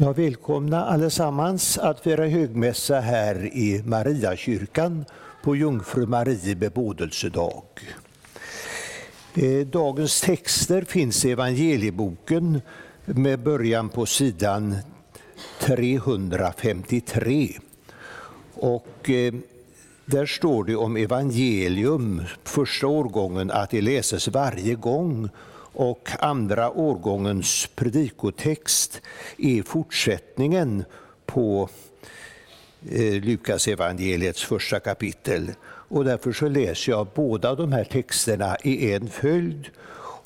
Ja, välkomna allesammans att fira högmässa här i Mariakyrkan på Jungfru Marie bebådelsedag. Eh, dagens texter finns i evangelieboken med början på sidan 353. Och eh, där står det om evangelium, första årgången, att det läses varje gång och andra årgångens predikotext är fortsättningen på eh, Lukas evangeliets första kapitel. Och därför så läser jag båda de här texterna i en följd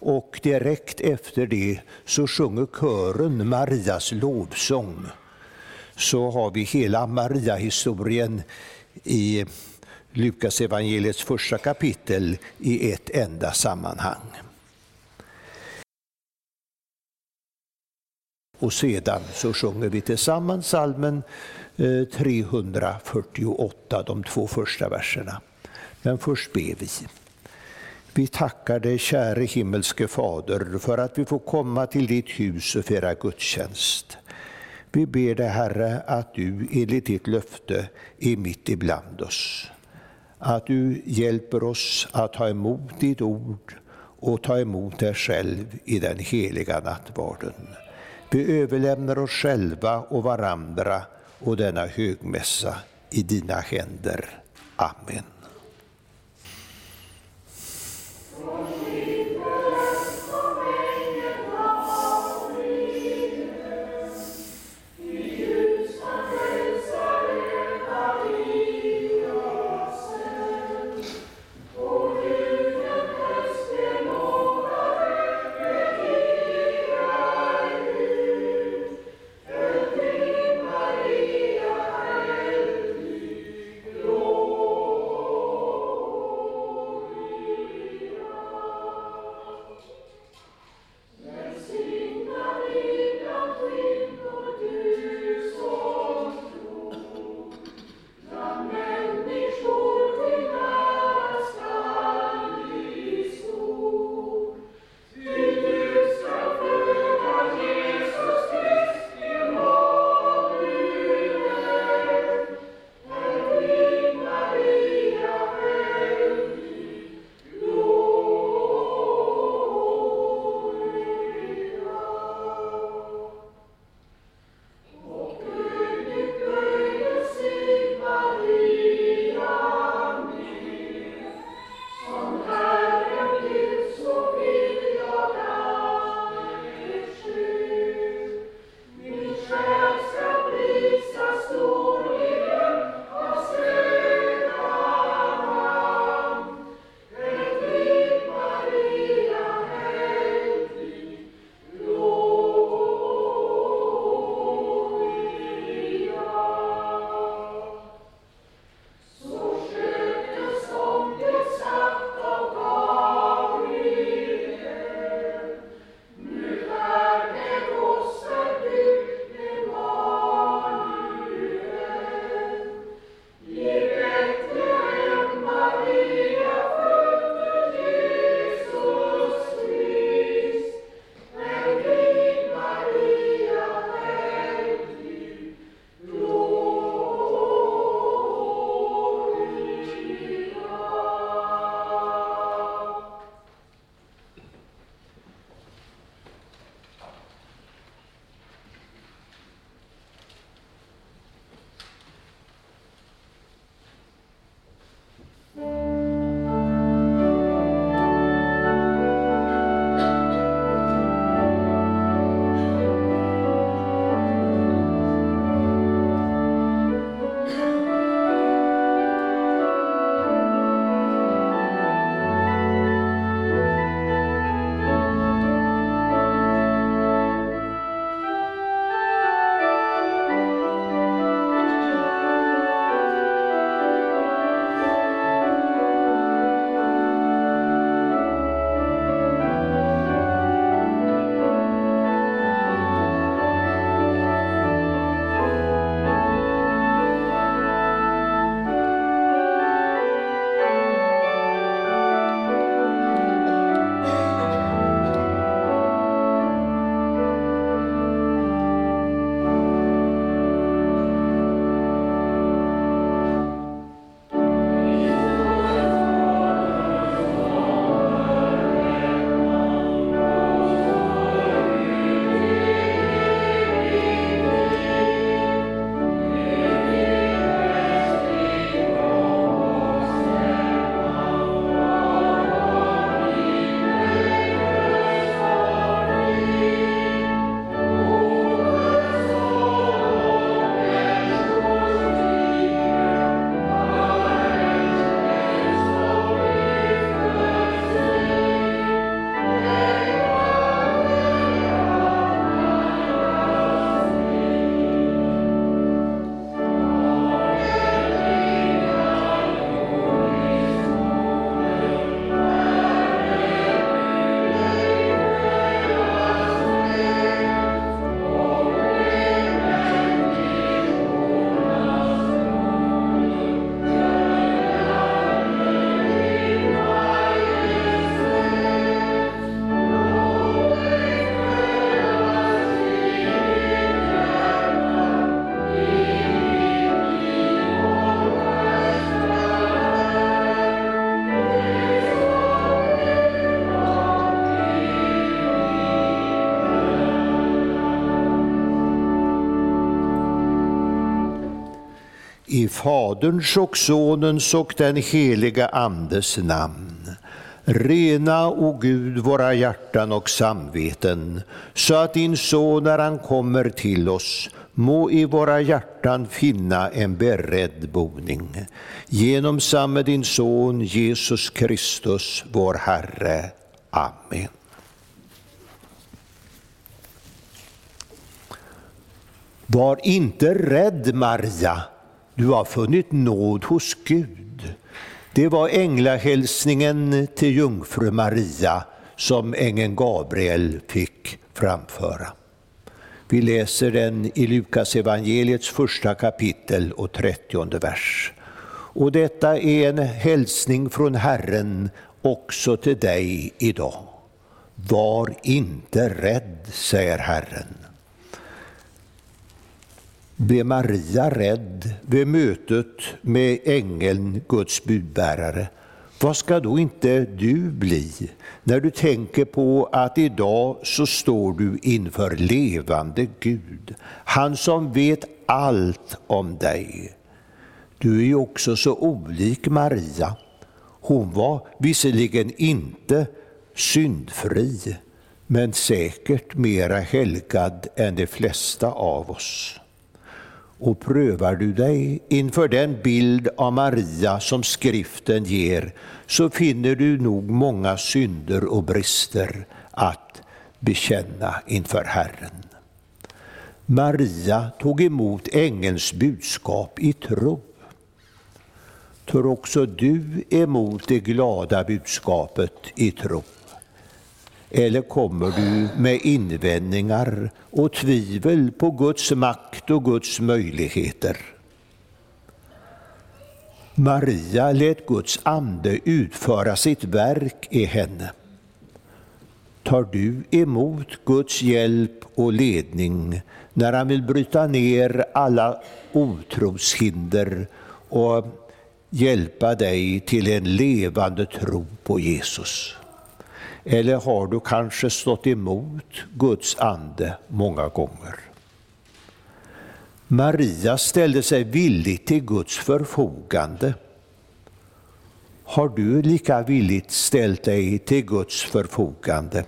och direkt efter det så sjunger kören Marias lovsång. Så har vi hela Maria-historien i Lukas evangeliets första kapitel i ett enda sammanhang. Och sedan så sjunger vi tillsammans salmen eh, 348, de två första verserna. Men först ber vi. Vi tackar dig, käre himmelske Fader, för att vi får komma till ditt hus och fira gudstjänst. Vi ber dig, Herre, att du enligt ditt löfte är mitt ibland oss. Att du hjälper oss att ta emot ditt ord och ta emot dig själv i den heliga nattvarden. Vi överlämnar oss själva och varandra och denna högmässa i dina händer. Amen. Faderns och Sonens och den heliga Andes namn. Rena, o Gud, våra hjärtan och samveten, så att din son när han kommer till oss må i våra hjärtan finna en beredd boning. Genom samme din son Jesus Kristus, vår Herre. Amen. Var inte rädd, Maria, du har funnit nåd hos Gud. Det var änglahälsningen till jungfru Maria som ängeln Gabriel fick framföra. Vi läser den i Lukas evangeliets första kapitel och trettionde vers. Och detta är en hälsning från Herren också till dig idag. Var inte rädd, säger Herren. Blev Maria rädd vid mötet med ängeln, Guds budbärare? Vad ska då inte du bli när du tänker på att idag så står du inför levande Gud, han som vet allt om dig. Du är ju också så olik Maria. Hon var visserligen inte syndfri, men säkert mera helgad än de flesta av oss. Och prövar du dig inför den bild av Maria som skriften ger, så finner du nog många synder och brister att bekänna inför Herren. Maria tog emot ängelns budskap i tro. Tar också du emot det glada budskapet i tro? Eller kommer du med invändningar och tvivel på Guds makt och Guds möjligheter? Maria lät Guds ande utföra sitt verk i henne. Tar du emot Guds hjälp och ledning när han vill bryta ner alla otroshinder och hjälpa dig till en levande tro på Jesus? Eller har du kanske stått emot Guds ande många gånger? Maria ställde sig villigt till Guds förfogande. Har du lika villigt ställt dig till Guds förfogande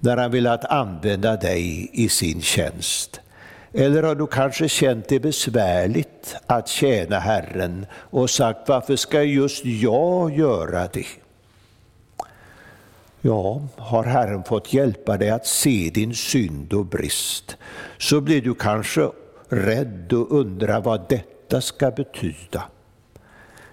när han velat använda dig i sin tjänst? Eller har du kanske känt det besvärligt att tjäna Herren och sagt varför ska just jag göra det? Ja, har Herren fått hjälpa dig att se din synd och brist, så blir du kanske rädd och undrar vad detta ska betyda.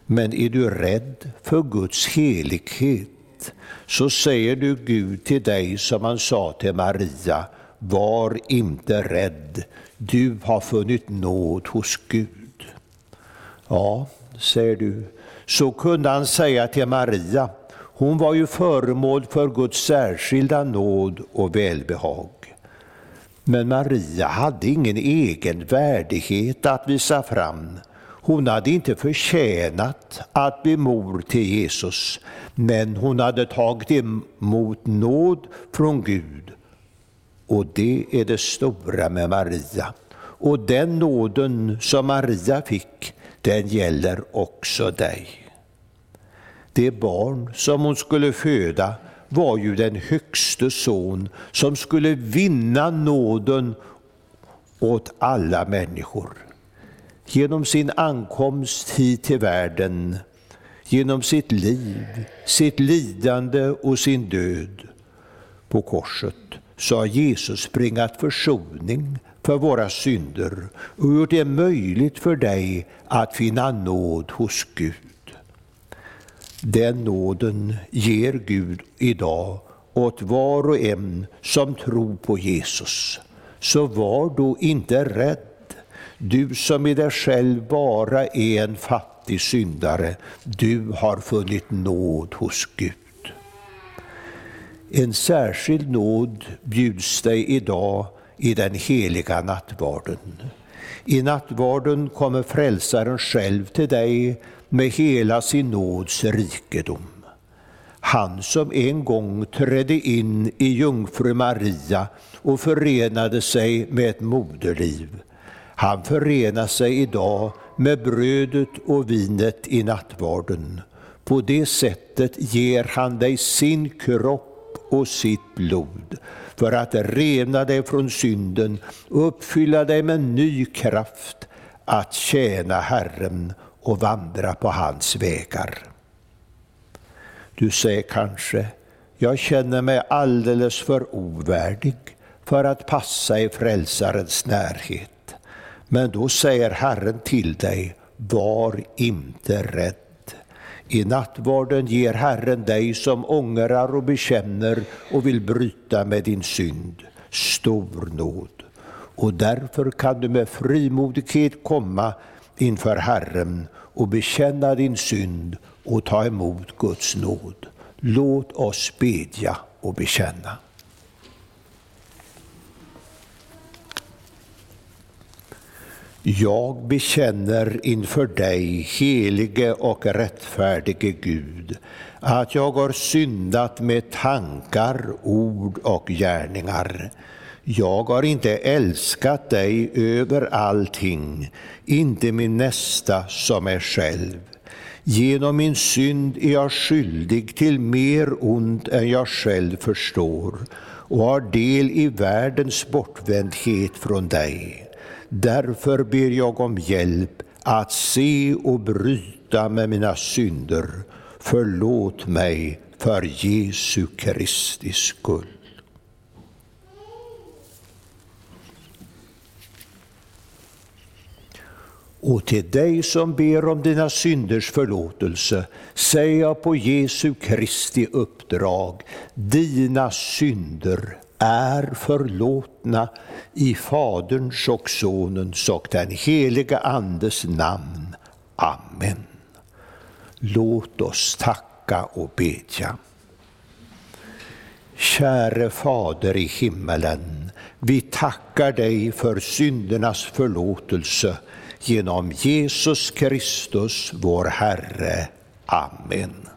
Men är du rädd för Guds helighet, så säger du Gud till dig som han sa till Maria, var inte rädd, du har funnit nåd hos Gud. Ja, säger du, så kunde han säga till Maria, hon var ju föremål för Guds särskilda nåd och välbehag. Men Maria hade ingen egen värdighet att visa fram. Hon hade inte förtjänat att bli mor till Jesus, men hon hade tagit emot nåd från Gud. Och det är det stora med Maria. Och den nåden som Maria fick, den gäller också dig. Det barn som hon skulle föda var ju den högste son som skulle vinna nåden åt alla människor. Genom sin ankomst hit till världen, genom sitt liv, sitt lidande och sin död på korset, så har Jesus bringat försoning för våra synder och gjort det möjligt för dig att finna nåd hos Gud. Den nåden ger Gud idag åt var och en som tror på Jesus. Så var då inte rädd, du som i dig själv bara är en fattig syndare. Du har funnit nåd hos Gud. En särskild nåd bjuds dig idag i den heliga nattvarden. I nattvarden kommer Frälsaren själv till dig med hela sin nåds rikedom. Han som en gång trädde in i jungfru Maria och förenade sig med ett moderliv. Han förenar sig idag med brödet och vinet i nattvarden. På det sättet ger han dig sin kropp och sitt blod för att rena dig från synden och uppfylla dig med ny kraft att tjäna Herren och vandra på hans vägar. Du säger kanske, jag känner mig alldeles för ovärdig för att passa i frälsarens närhet. Men då säger Herren till dig, var inte rädd. I nattvarden ger Herren dig som ångrar och bekänner och vill bryta med din synd stor nåd. Och därför kan du med frimodighet komma inför Herren och bekänna din synd och ta emot Guds nåd. Låt oss bedja och bekänna. Jag bekänner inför dig, helige och rättfärdige Gud, att jag har syndat med tankar, ord och gärningar. Jag har inte älskat dig över allting, inte min nästa som mig själv. Genom min synd är jag skyldig till mer ont än jag själv förstår och har del i världens bortvändhet från dig. Därför ber jag om hjälp att se och bryta med mina synder. Förlåt mig för Jesu Kristi skull. Och till dig som ber om dina synders förlåtelse säger jag på Jesu Kristi uppdrag, dina synder är förlåtna i Faderns och Sonens och den heliga Andes namn. Amen. Låt oss tacka och bedja. Käre Fader i himmelen, vi tackar dig för syndernas förlåtelse genom Jesus Kristus, vår Herre. Amen.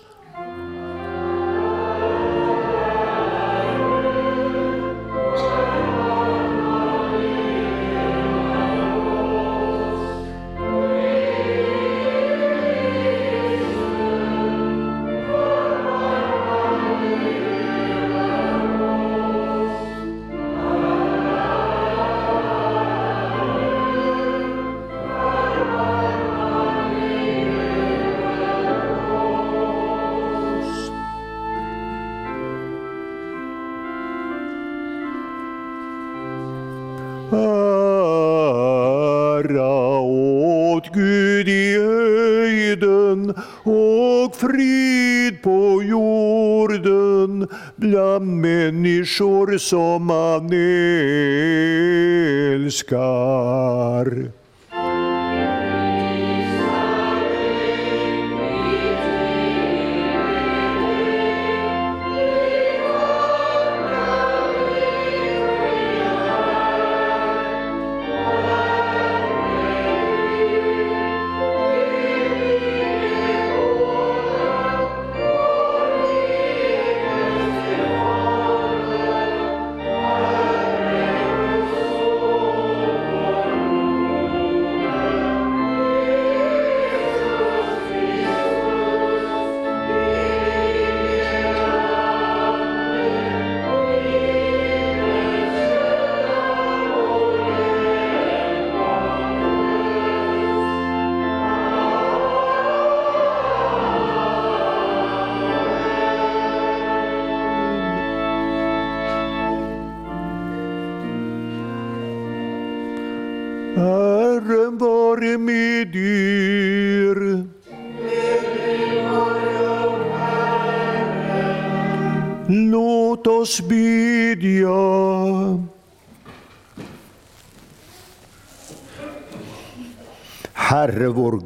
Som man älskar.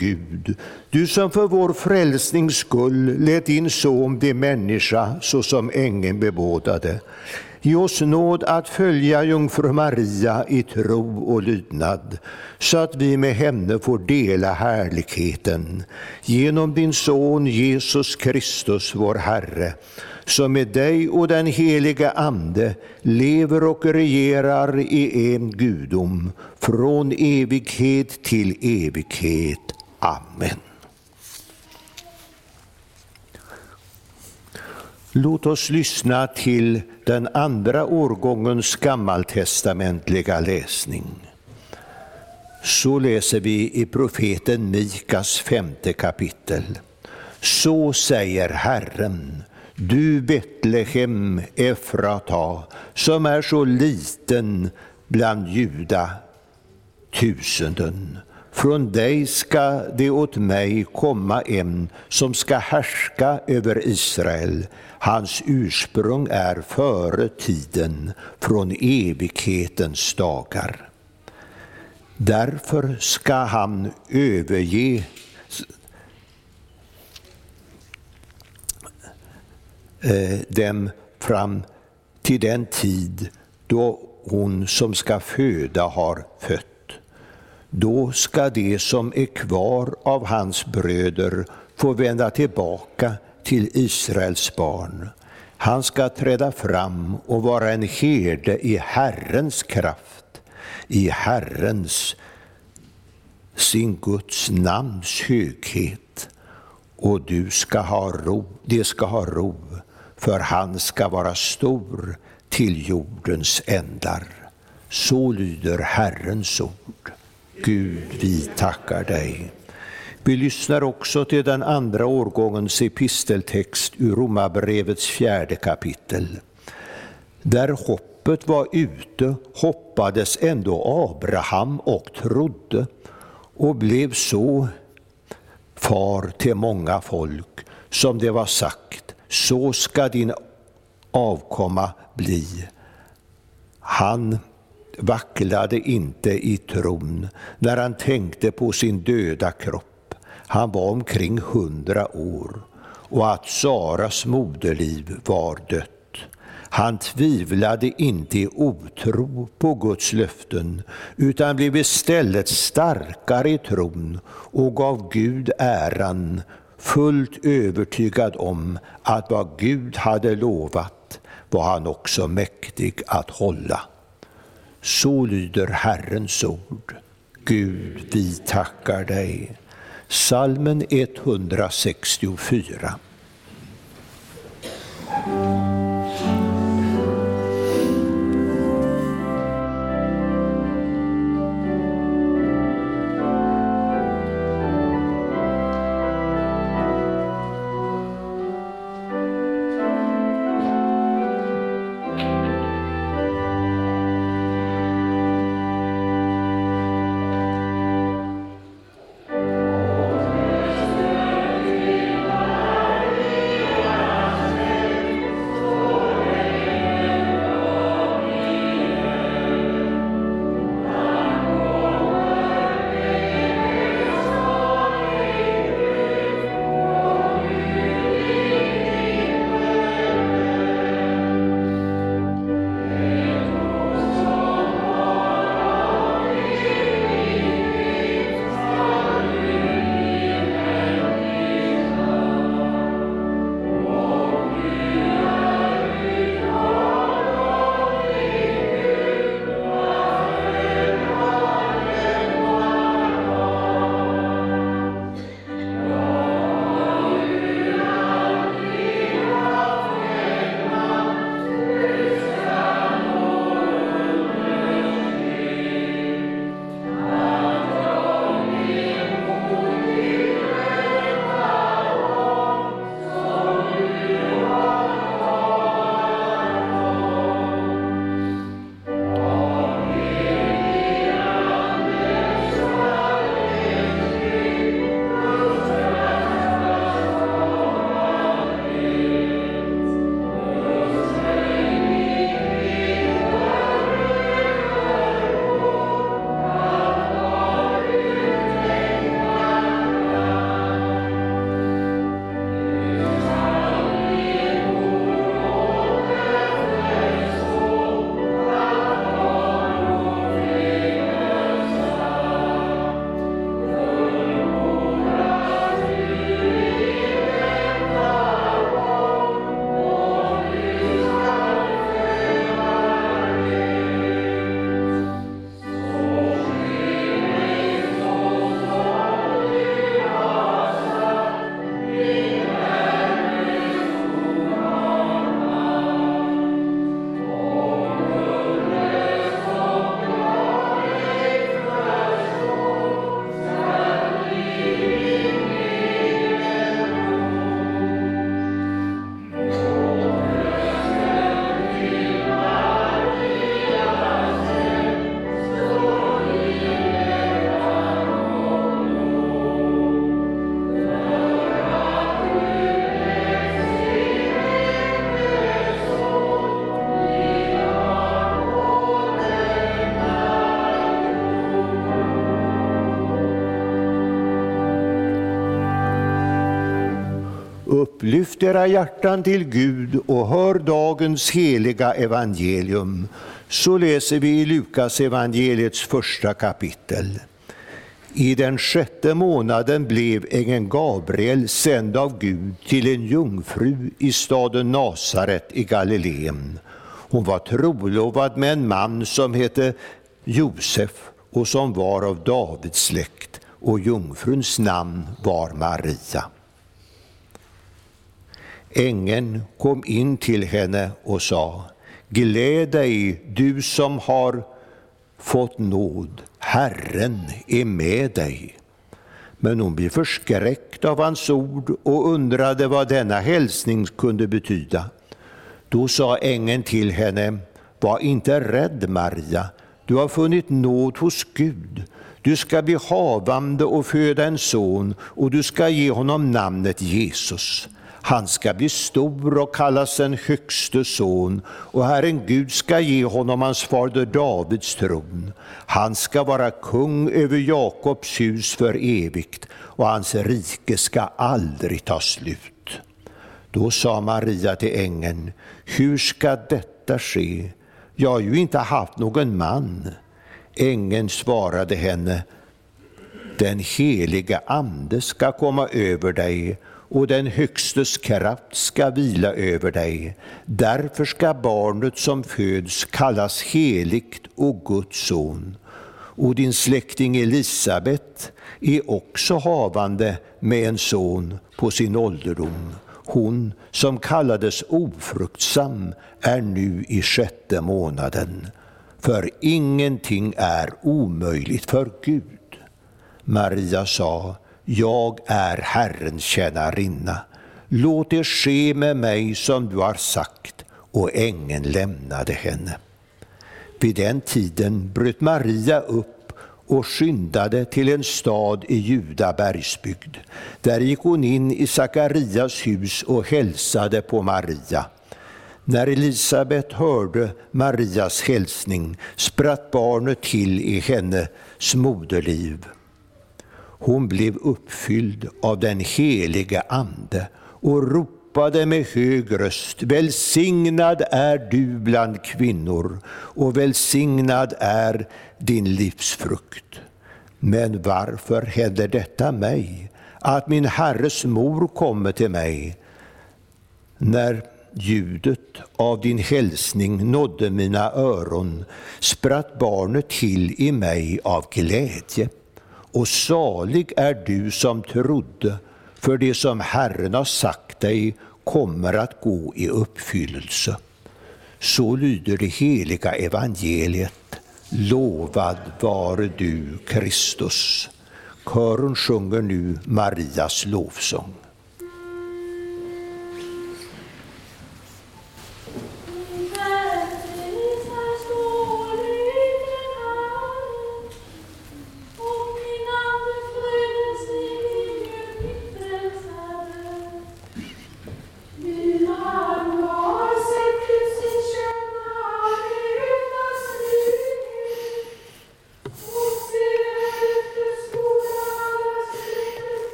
Gud, du som för vår frälsnings skull lät din son bli människa såsom ängeln bebådade. Ge oss nåd att följa jungfru Maria i tro och lydnad, så att vi med henne får dela härligheten. Genom din son Jesus Kristus, vår Herre, som med dig och den helige Ande lever och regerar i en gudom, från evighet till evighet. Amen. Låt oss lyssna till den andra årgångens gammaltestamentliga läsning. Så läser vi i profeten Mikas femte kapitel. Så säger Herren, du Betlehem Efrata, som är så liten bland juda tusenden. Från dig ska det åt mig komma en som ska härska över Israel. Hans ursprung är före tiden, från evighetens dagar. Därför ska han överge eh, dem fram till den tid då hon som ska föda har fött. Då ska de som är kvar av hans bröder få vända tillbaka till Israels barn. Han ska träda fram och vara en herde i Herrens kraft, i Herrens, sin Guds namns höghet. Och du ska ha ro, de ska ha ro, för han ska vara stor till jordens ändar. Så lyder Herrens ord. Gud, vi tackar dig. Vi lyssnar också till den andra årgångens episteltext ur Romarbrevets fjärde kapitel. Där hoppet var ute hoppades ändå Abraham och trodde och blev så far till många folk som det var sagt, så ska din avkomma bli. Han vacklade inte i tron när han tänkte på sin döda kropp. Han var omkring hundra år och att Saras moderliv var dött. Han tvivlade inte i otro på Guds löften utan blev istället starkare i tron och gav Gud äran fullt övertygad om att vad Gud hade lovat var han också mäktig att hålla. Så lyder Herrens ord. Gud, vi tackar dig. Salmen 164. Lyft era hjärtan till Gud och hör dagens heliga evangelium. Så läser vi i Lukas evangeliets första kapitel. I den sjätte månaden blev ängeln Gabriel sänd av Gud till en jungfru i staden Nasaret i Galileen. Hon var trolovad med en man som hette Josef och som var av Davids släkt och jungfruns namn var Maria. Ängeln kom in till henne och sa, Gläd dig, du som har fått nåd, Herren är med dig. Men hon blev förskräckt av hans ord och undrade vad denna hälsning kunde betyda. Då sa ängeln till henne, var inte rädd Maria, du har funnit nåd hos Gud. Du ska bli havande och föda en son och du ska ge honom namnet Jesus. Han ska bli stor och kallas den högste son och Herren Gud ska ge honom hans fader Davids tron. Han ska vara kung över Jakobs hus för evigt och hans rike ska aldrig ta slut. Då sa Maria till ängeln, hur ska detta ske? Jag har ju inte haft någon man. Ängeln svarade henne, den heliga Ande ska komma över dig och den Högstes kraft ska vila över dig. Därför ska barnet som föds kallas heligt och Guds son. Och din släkting Elisabet är också havande med en son på sin ålderdom. Hon som kallades ofruktsam är nu i sjätte månaden. För ingenting är omöjligt för Gud. Maria sa, jag är Herrens tjänarinna. Låt det ske med mig som du har sagt. Och ängeln lämnade henne. Vid den tiden bröt Maria upp och skyndade till en stad i Juda bergsbygd. Där gick hon in i Sakarias hus och hälsade på Maria. När Elisabet hörde Marias hälsning spratt barnet till i hennes moderliv. Hon blev uppfylld av den helige Ande och ropade med hög röst, välsignad är du bland kvinnor och välsignad är din livsfrukt. Men varför händer detta mig, att min Herres mor kommer till mig? När ljudet av din hälsning nådde mina öron spratt barnet till i mig av glädje och salig är du som trodde, för det som Herren har sagt dig kommer att gå i uppfyllelse. Så lyder det heliga evangeliet. Lovad vare du, Kristus. Kören sjunger nu Marias lovsång.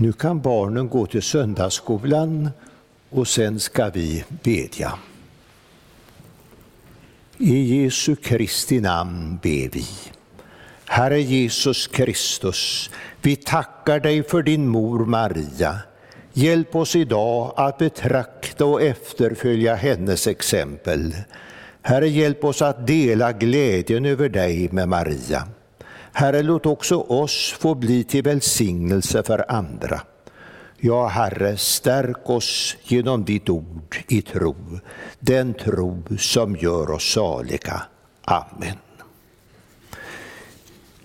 Nu kan barnen gå till söndagsskolan och sen ska vi bedja. I Jesu Kristi namn ber vi. Herre Jesus Kristus, vi tackar dig för din mor Maria. Hjälp oss idag att betrakta och efterfölja hennes exempel. Herre, hjälp oss att dela glädjen över dig med Maria. Herre, låt också oss få bli till välsignelse för andra. Ja, Herre, stärk oss genom ditt ord i tro, den tro som gör oss saliga. Amen.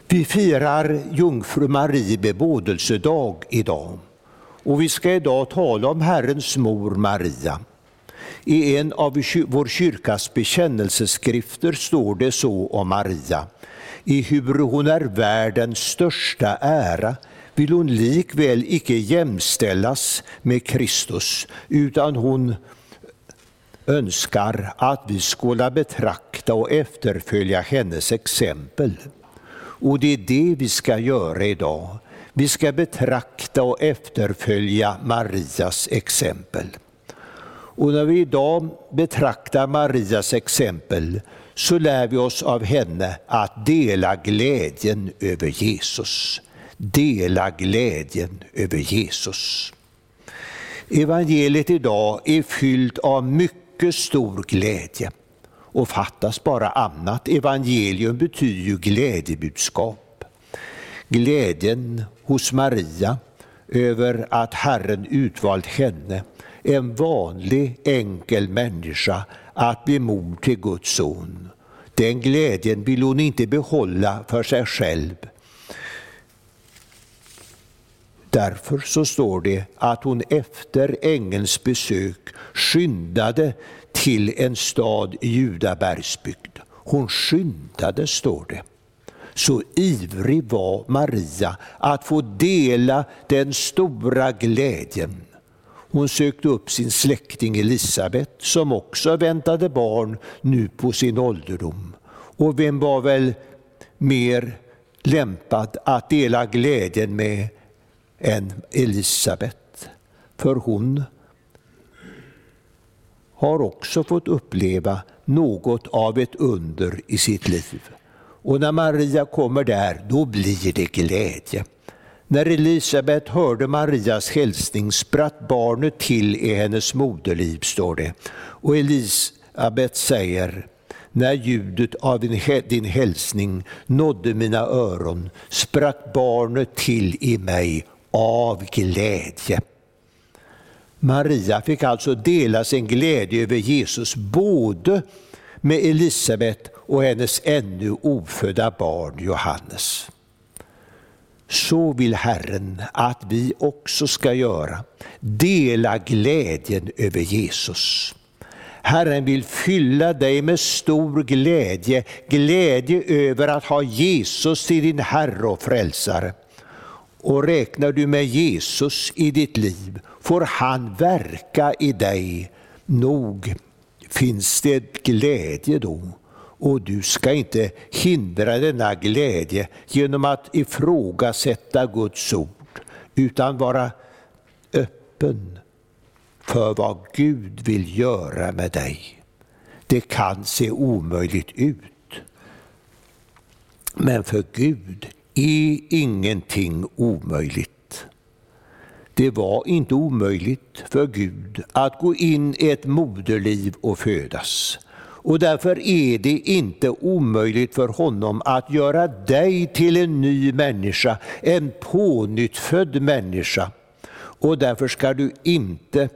Vi firar jungfru Marie bebådelsedag idag och vi ska idag tala om Herrens mor Maria. I en av vår kyrkas bekännelseskrifter står det så om Maria. I hur hon är världens största ära vill hon likväl icke jämställas med Kristus, utan hon önskar att vi skola betrakta och efterfölja hennes exempel. Och det är det vi ska göra idag. Vi ska betrakta och efterfölja Marias exempel. Och när vi idag betraktar Marias exempel så lär vi oss av henne att dela glädjen över Jesus. Dela glädjen över Jesus. Evangeliet idag är fyllt av mycket stor glädje. Och fattas bara annat, evangelium betyder ju glädjebudskap. Glädjen hos Maria över att Herren utvalt henne, en vanlig enkel människa, att bli mor till Guds son. Den glädjen vill hon inte behålla för sig själv. Därför så står det att hon efter ängelns besök skyndade till en stad i Judabergsbygd. Hon skyndade, står det. Så ivrig var Maria att få dela den stora glädjen. Hon sökte upp sin släkting Elisabet som också väntade barn nu på sin ålderdom. Och vem var väl mer lämpad att dela glädjen med än Elisabet? För hon har också fått uppleva något av ett under i sitt liv. Och när Maria kommer där, då blir det glädje. När Elisabet hörde Marias hälsning spratt barnet till i hennes moderliv, står det. Och Elisabet säger, när ljudet av din hälsning nådde mina öron spratt barnet till i mig av glädje. Maria fick alltså dela sin glädje över Jesus både med Elisabet och hennes ännu ofödda barn Johannes. Så vill Herren att vi också ska göra, dela glädjen över Jesus. Herren vill fylla dig med stor glädje, glädje över att ha Jesus till din Herre och Frälsare. Och räknar du med Jesus i ditt liv får han verka i dig. Nog finns det glädje då. Och du ska inte hindra denna glädje genom att ifrågasätta Guds ord, utan vara öppen för vad Gud vill göra med dig. Det kan se omöjligt ut. Men för Gud är ingenting omöjligt. Det var inte omöjligt för Gud att gå in i ett moderliv och födas. Och därför är det inte omöjligt för honom att göra dig till en ny människa, en pånyttfödd människa. Och därför ska du inte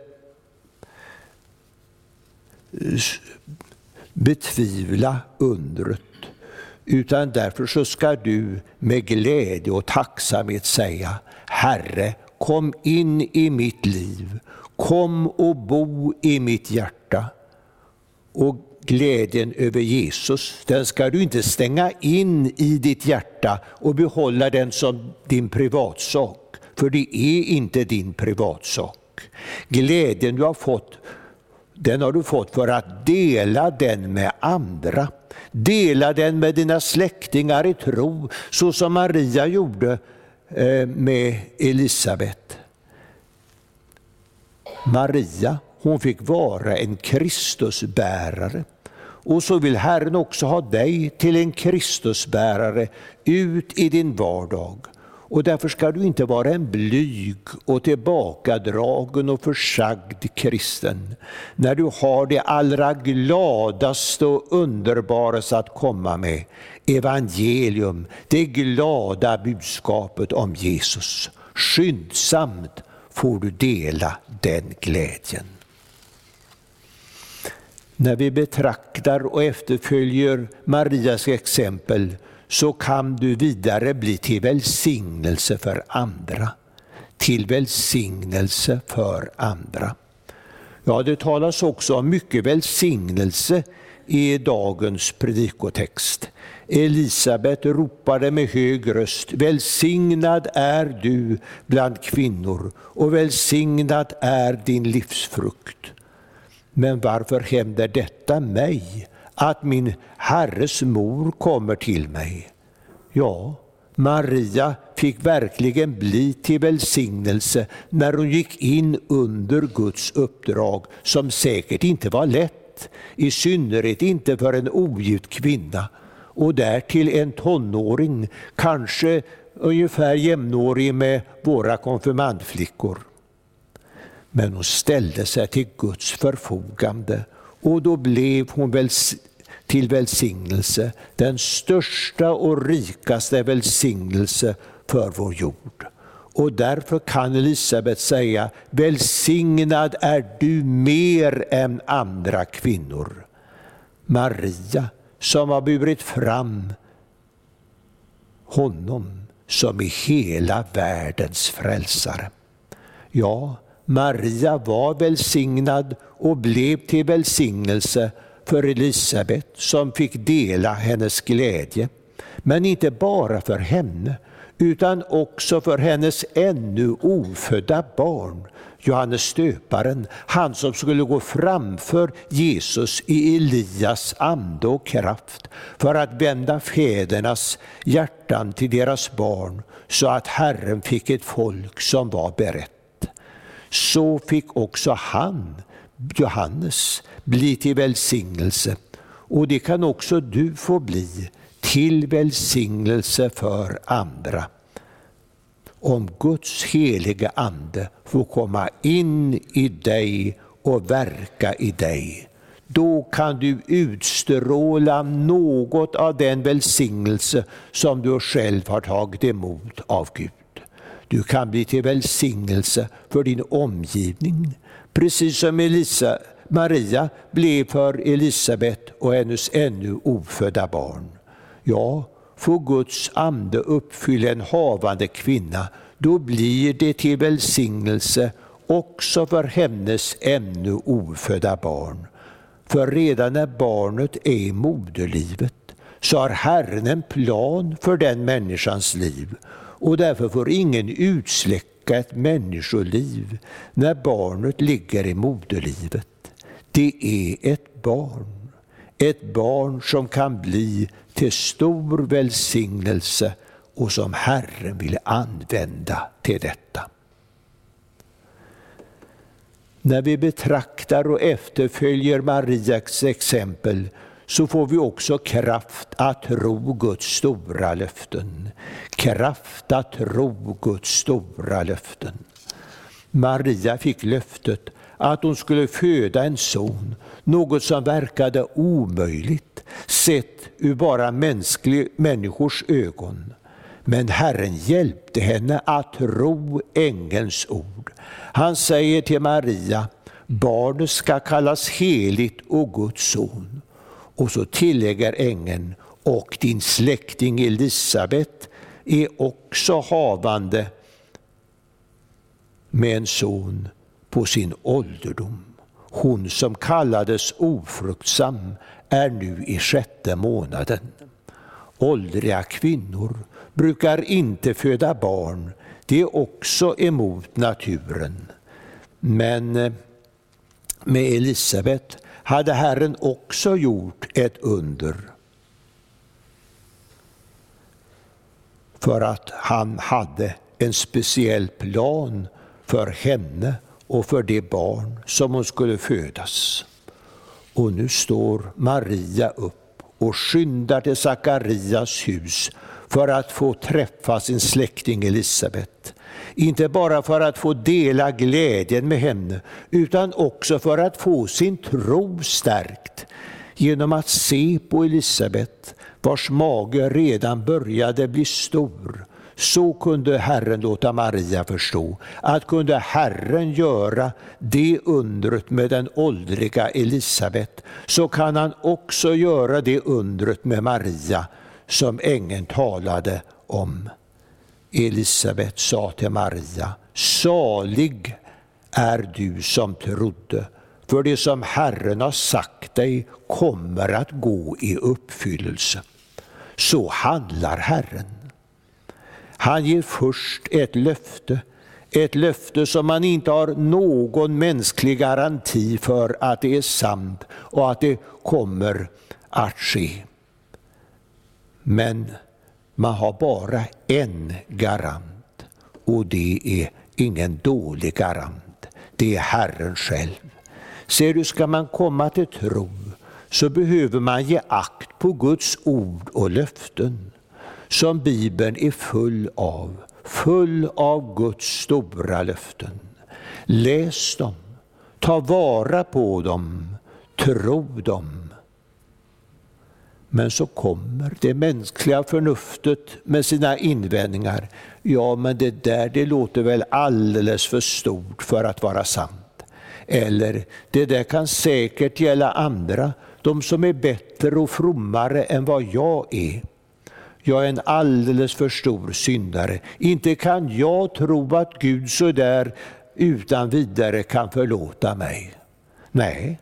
betvivla undret utan därför så ska du med glädje och tacksamhet säga Herre, kom in i mitt liv, kom och bo i mitt hjärta. Och glädjen över Jesus, den ska du inte stänga in i ditt hjärta och behålla den som din privatsak, för det är inte din privatsak. Glädjen du har fått, den har du fått för att dela den med andra. Dela den med dina släktingar i tro, så som Maria gjorde eh, med Elisabet. Maria, hon fick vara en Kristusbärare. Och så vill Herren också ha dig till en Kristusbärare ut i din vardag. Och därför ska du inte vara en blyg och tillbakadragen och försagd kristen. När du har det allra gladaste och underbaraste att komma med, evangelium, det glada budskapet om Jesus. Skyndsamt får du dela den glädjen. När vi betraktar och efterföljer Marias exempel så kan du vidare bli till välsignelse för andra. Till välsignelse för andra. Ja, det talas också om mycket välsignelse i dagens predikotext. Elisabet ropade med hög röst, välsignad är du bland kvinnor och välsignad är din livsfrukt. Men varför händer detta mig, att min Herres mor kommer till mig? Ja, Maria fick verkligen bli till välsignelse när hon gick in under Guds uppdrag, som säkert inte var lätt, i synnerhet inte för en ogift kvinna och därtill en tonåring, kanske ungefär jämnårig med våra konfirmandflickor. Men hon ställde sig till Guds förfogande och då blev hon till välsignelse, den största och rikaste välsignelse för vår jord. Och därför kan Elisabet säga, välsignad är du mer än andra kvinnor. Maria, som har burit fram honom som är hela världens frälsare. Ja, Maria var välsignad och blev till välsignelse för Elisabet som fick dela hennes glädje. Men inte bara för henne, utan också för hennes ännu ofödda barn, Johannes stöparen, han som skulle gå framför Jesus i Elias ande och kraft för att vända fädernas hjärtan till deras barn så att Herren fick ett folk som var berett så fick också han, Johannes, bli till välsignelse. Och det kan också du få bli till välsignelse för andra. Om Guds heliga Ande får komma in i dig och verka i dig, då kan du utstråla något av den välsignelse som du själv har tagit emot av Gud. Du kan bli till välsignelse för din omgivning, precis som Elisa, Maria blev för Elisabet och hennes ännu ofödda barn. Ja, får Guds ande uppfylla en havande kvinna, då blir det till välsignelse också för hennes ännu ofödda barn. För redan när barnet är i moderlivet så har Herren en plan för den människans liv och därför får ingen utsläcka ett människoliv när barnet ligger i moderlivet. Det är ett barn, ett barn som kan bli till stor välsignelse och som Herren vill använda till detta. När vi betraktar och efterföljer Marias exempel så får vi också kraft att tro Guds stora löften. Kraft att tro Guds stora löften. Maria fick löftet att hon skulle föda en son, något som verkade omöjligt sett ur bara mänsklig, människors ögon. Men Herren hjälpte henne att tro ängelns ord. Han säger till Maria, barnet ska kallas heligt och Guds son. Och så tillägger ängeln, och din släkting Elisabet är också havande med en son på sin ålderdom. Hon som kallades ofruktsam är nu i sjätte månaden. Åldriga kvinnor brukar inte föda barn, det är också emot naturen. Men eh, med Elisabet hade Herren också gjort ett under. För att han hade en speciell plan för henne och för det barn som hon skulle födas. Och nu står Maria upp och skyndar till Sakarias hus för att få träffa sin släkting Elisabet. Inte bara för att få dela glädjen med henne, utan också för att få sin tro stärkt genom att se på Elisabet, vars mage redan började bli stor. Så kunde Herren låta Maria förstå att kunde Herren göra det undret med den åldriga Elisabet, så kan han också göra det undret med Maria som ängeln talade om. Elisabet sa till Maria, salig är du som trodde, för det som Herren har sagt dig kommer att gå i uppfyllelse. Så handlar Herren. Han ger först ett löfte, ett löfte som man inte har någon mänsklig garanti för att det är sant och att det kommer att ske. Men man har bara en garant och det är ingen dålig garant. Det är Herren själv. Ser du, ska man komma till tro så behöver man ge akt på Guds ord och löften som Bibeln är full av, full av Guds stora löften. Läs dem, ta vara på dem, tro dem. Men så kommer det mänskliga förnuftet med sina invändningar. Ja, men det där det låter väl alldeles för stort för att vara sant. Eller, det där kan säkert gälla andra, de som är bättre och frommare än vad jag är. Jag är en alldeles för stor syndare. Inte kan jag tro att Gud så där utan vidare kan förlåta mig. Nej,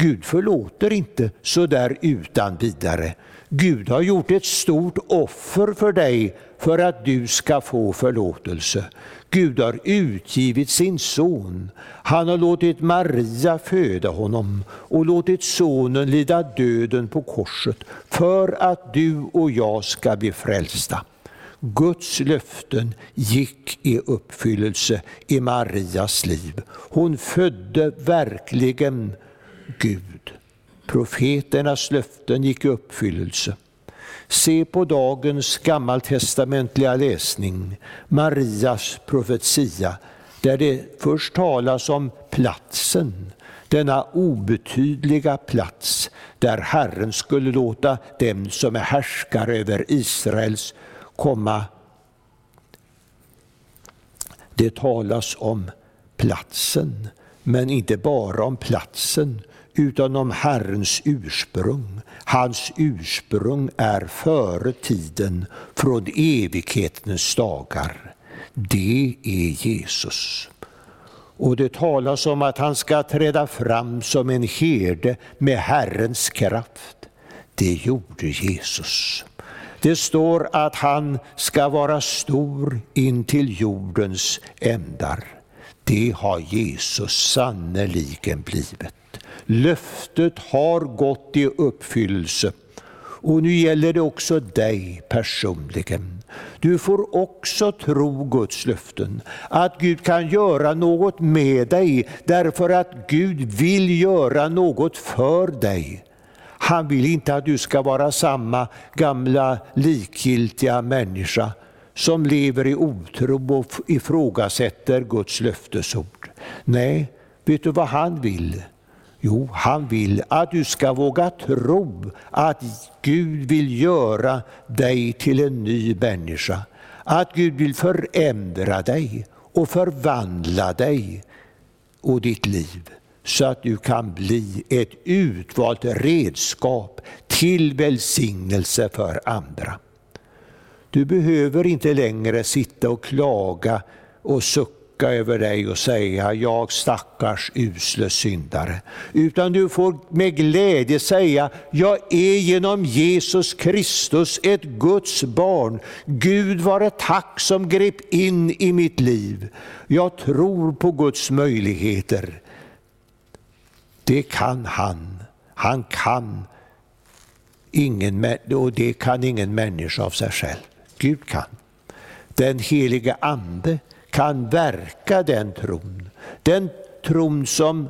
Gud förlåter inte så där utan vidare. Gud har gjort ett stort offer för dig för att du ska få förlåtelse. Gud har utgivit sin son. Han har låtit Maria föda honom och låtit sonen lida döden på korset för att du och jag ska bli frälsta. Guds löften gick i uppfyllelse i Marias liv. Hon födde verkligen Gud. Profeternas löften gick i uppfyllelse. Se på dagens gammaltestamentliga läsning, Marias profetia, där det först talas om platsen, denna obetydliga plats där Herren skulle låta dem som är härskare över Israels komma. Det talas om platsen, men inte bara om platsen, utan om Herrens ursprung. Hans ursprung är före tiden, från evighetens dagar. Det är Jesus. Och det talas om att han ska träda fram som en herde med Herrens kraft. Det gjorde Jesus. Det står att han ska vara stor in till jordens ändar. Det har Jesus sannerligen blivit. Löftet har gått i uppfyllelse. Och nu gäller det också dig personligen. Du får också tro Guds löften, att Gud kan göra något med dig därför att Gud vill göra något för dig. Han vill inte att du ska vara samma gamla likgiltiga människa som lever i otro och ifrågasätter Guds löftesord. Nej, vet du vad han vill? Jo, han vill att du ska våga tro att Gud vill göra dig till en ny människa. Att Gud vill förändra dig och förvandla dig och ditt liv så att du kan bli ett utvalt redskap till välsignelse för andra. Du behöver inte längre sitta och klaga och sucka sucka över dig och säga jag stackars usle syndare. Utan du får med glädje säga jag är genom Jesus Kristus ett Guds barn. Gud var ett tack som grep in i mitt liv. Jag tror på Guds möjligheter. Det kan han. Han kan ingen, och det kan ingen människa av sig själv. Gud kan. Den helige Ande kan verka den tron Den tron som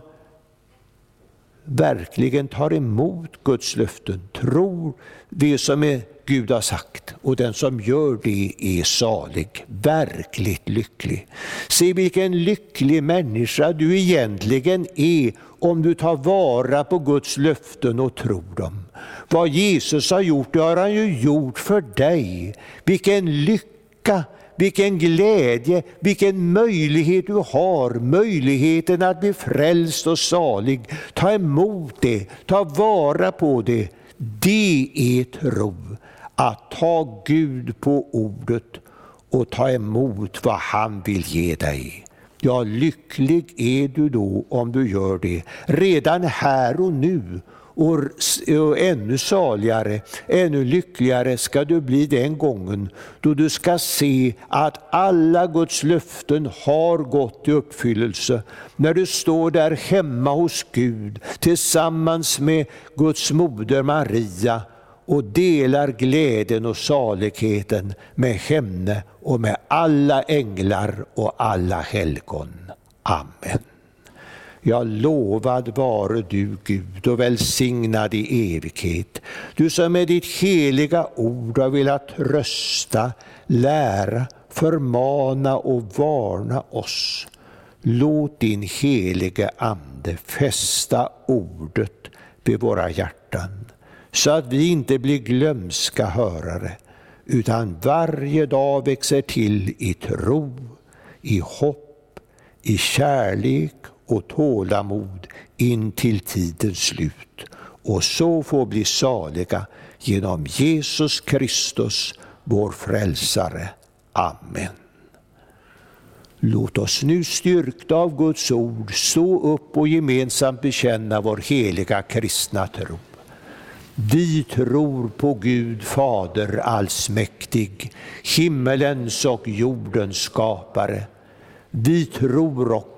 verkligen tar emot Guds löften, tror det som är Gud har sagt och den som gör det är salig, verkligt lycklig. Se vilken lycklig människa du egentligen är om du tar vara på Guds löften och tror dem. Vad Jesus har gjort, det har han ju gjort för dig. Vilken lycka vilken glädje, vilken möjlighet du har, möjligheten att bli frälst och salig. Ta emot det, ta vara på det. Det är tro, att ta Gud på ordet och ta emot vad han vill ge dig. Ja, lycklig är du då om du gör det, redan här och nu och, och ännu saligare, ännu lyckligare ska du bli den gången då du ska se att alla Guds löften har gått i uppfyllelse. När du står där hemma hos Gud tillsammans med Guds moder Maria och delar glädjen och saligheten med henne och med alla änglar och alla helgon. Amen. Ja, lovad vare du Gud och välsignad i evighet. Du som med ditt heliga ord har velat trösta, lära, förmana och varna oss. Låt din helige Ande fästa ordet vid våra hjärtan, så att vi inte blir glömska hörare, utan varje dag växer till i tro, i hopp, i kärlek och tålamod in till tidens slut och så få bli saliga genom Jesus Kristus, vår frälsare. Amen. Låt oss nu styrkta av Guds ord stå upp och gemensamt bekänna vår heliga kristna tro. Vi tror på Gud Fader allsmäktig, himmelens och jordens skapare. Vi tror också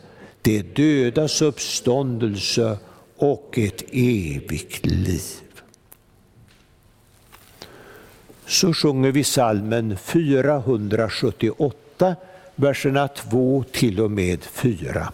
de dödas uppståndelse och ett evigt liv. Så sjunger vi salmen 478, verserna 2 till och med 4.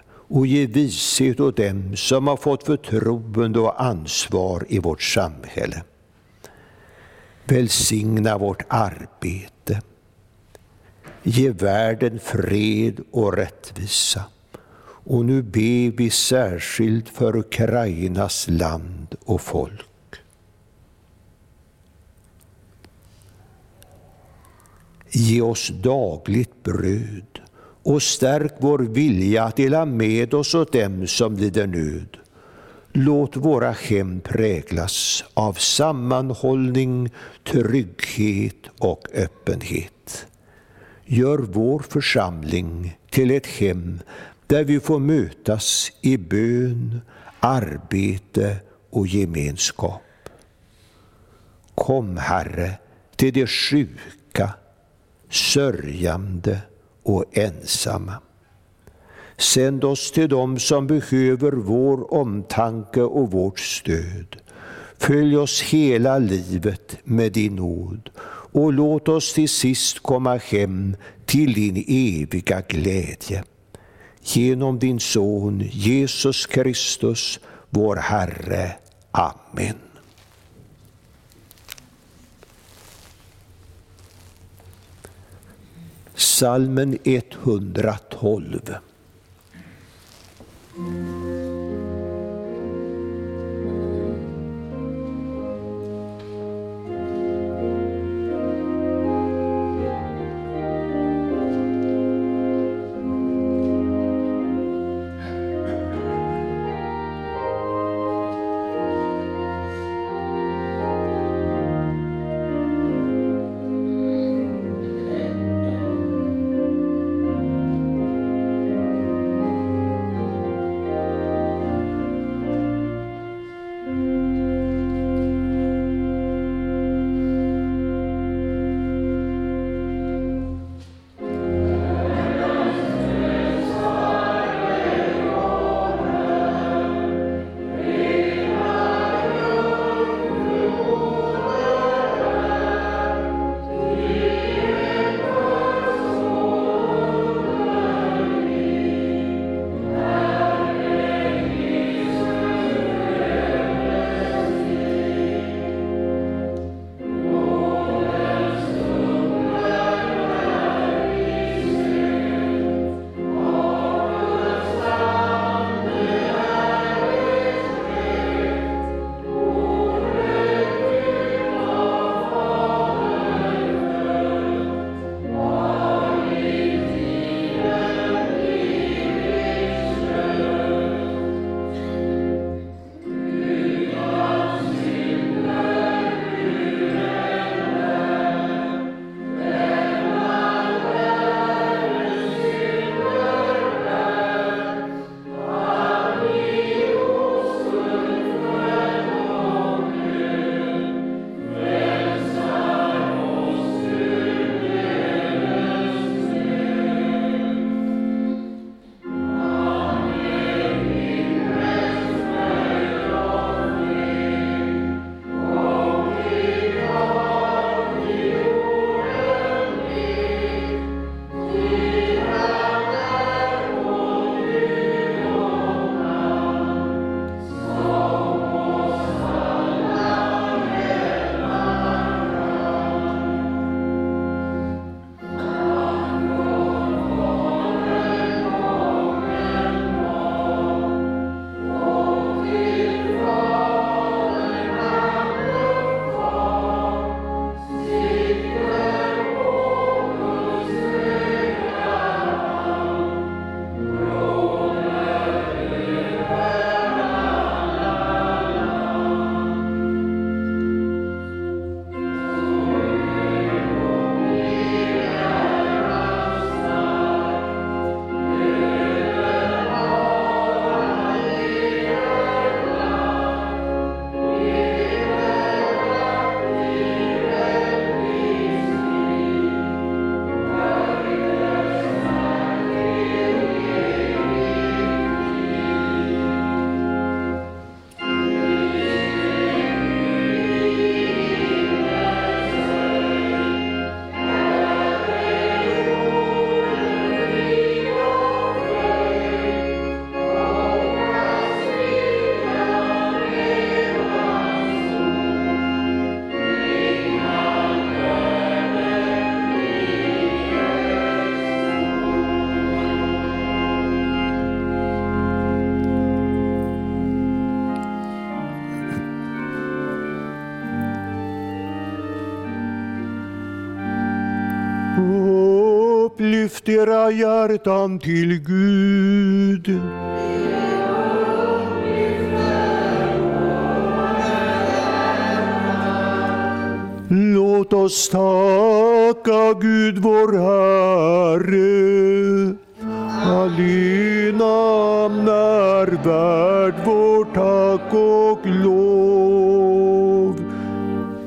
och ge vishet åt dem som har fått förtroende och ansvar i vårt samhälle. Välsigna vårt arbete. Ge världen fred och rättvisa. Och nu ber vi särskilt för Ukrainas land och folk. Ge oss dagligt bröd och stärk vår vilja att dela med oss åt dem som lider nöd. Låt våra hem präglas av sammanhållning, trygghet och öppenhet. Gör vår församling till ett hem där vi får mötas i bön, arbete och gemenskap. Kom, Herre, till de sjuka, sörjande och ensamma. Sänd oss till dem som behöver vår omtanke och vårt stöd. Följ oss hela livet med din nåd och låt oss till sist komma hem till din eviga glädje. Genom din Son Jesus Kristus, vår Herre. Amen. Salmen 112. Lyft era hjärtan till Gud. Låt oss tacka Gud vår Herre. Allena är värd vår tack och lov.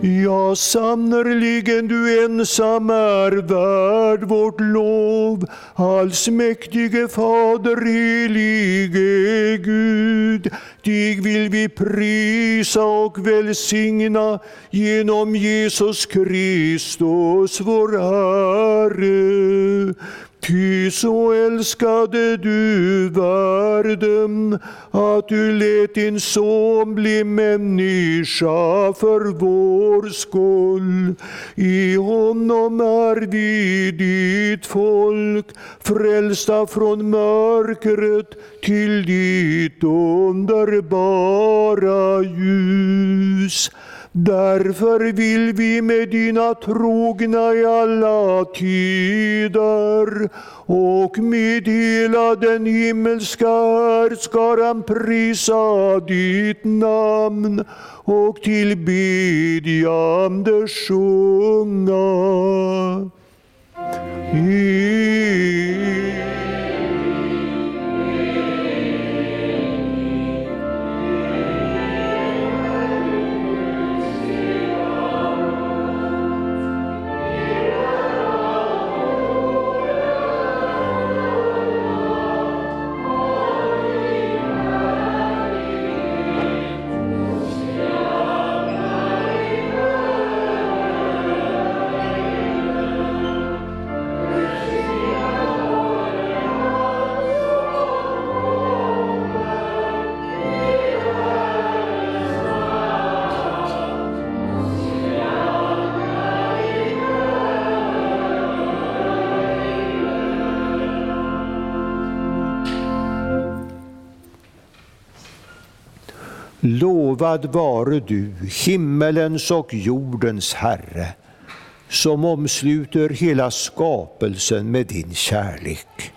Ja, sannerligen du ensam är värd vårt lov. Allsmäktige Fader, helige Gud. Dig vill vi prisa och välsigna genom Jesus Kristus, vår Herre. Ty så älskade du världen att du lät din son bli människa för vår skull. I honom är vi ditt folk, frälsta från mörkret till ditt underbara ljus. Därför vill vi med dina trogna i alla tider och med hela den himmelska härskaran prisa ditt namn och tillbedjande sjunga. I Lovad vare du, himmelens och jordens Herre, som omsluter hela skapelsen med din kärlek.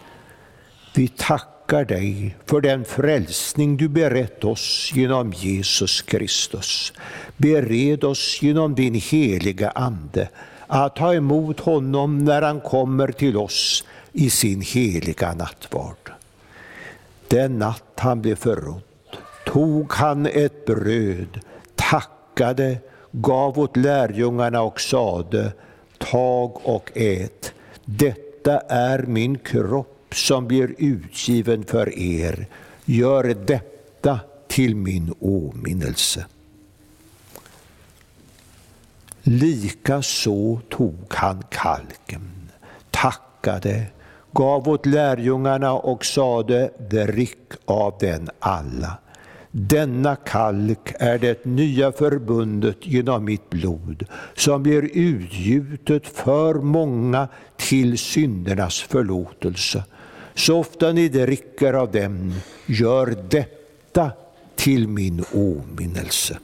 Vi tackar dig för den frälsning du berett oss genom Jesus Kristus. Bered oss genom din heliga Ande att ta emot honom när han kommer till oss i sin heliga nattvard. Den natt han blev förrådd tog han ett bröd, tackade, gav åt lärjungarna och sade, tag och ät. Detta är min kropp som blir utgiven för er. Gör detta till min åminnelse. Lika så tog han kalken, tackade, gav åt lärjungarna och sade, drick av den alla. Denna kalk är det nya förbundet genom mitt blod, som blir utgjutet för många till syndernas förlåtelse. Så ofta ni dricker av dem, gör detta till min åminnelse.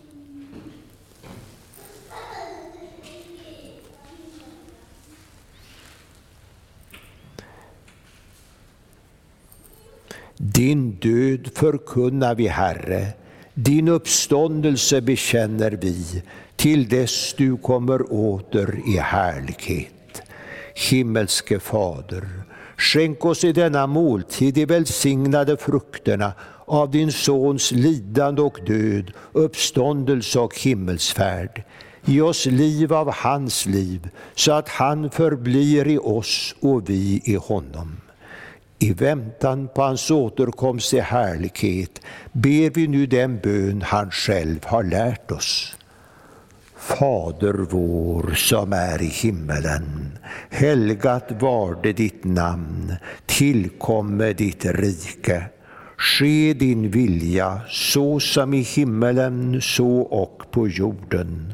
Din död förkunnar vi, Herre, din uppståndelse bekänner vi till dess du kommer åter i härlighet. Himmelske Fader, skänk oss i denna måltid de välsignade frukterna av din Sons lidande och död, uppståndelse och himmelsfärd. Ge oss liv av hans liv, så att han förblir i oss och vi i honom. I väntan på hans återkomst i härlighet ber vi nu den bön han själv har lärt oss. Fader vår som är i himmelen. Helgat varde ditt namn. Tillkomme ditt rike. Ske din vilja så som i himmelen så och på jorden.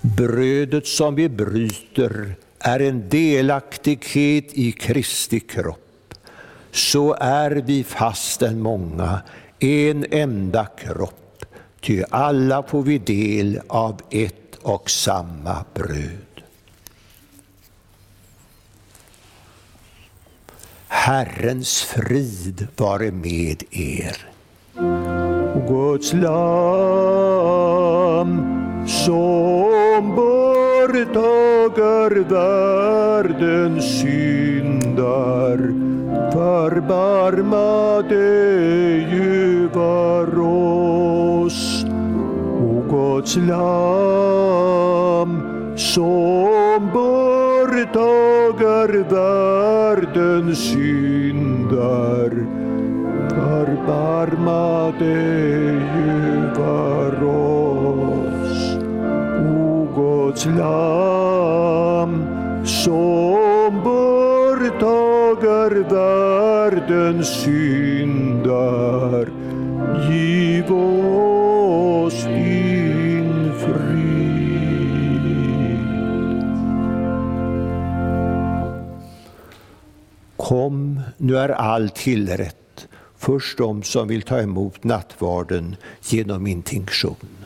Brödet som vi bryter är en delaktighet i Kristi kropp. Så är vi fastän många en enda kropp, ty alla får vi del av ett och samma bröd. Herrens frid vare med er. Guds lam som borttager världens syndar förbarma dig över oss. O Guds lam som borttager världens syndar förbarma dig över oss. Guds lam som borttager världens syndar giv oss din frid. Kom, nu är allt tillrätt. Först de som vill ta emot nattvarden genom intinktion.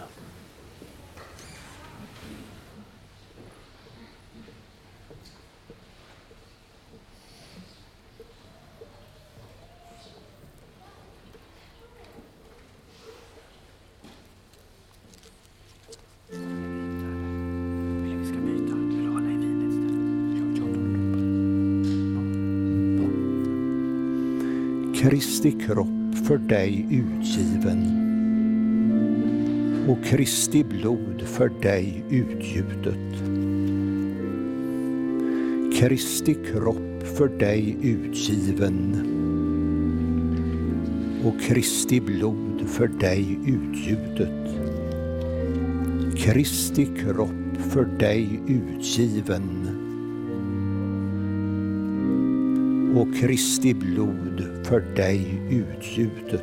Kristi kropp för dig utgiven och Kristi blod för dig utgjutet. Kristi kropp för dig utgiven och Kristi blod för dig utgjutet. Kristi kropp för dig utgiven och Kristi blod för dig utgjutet.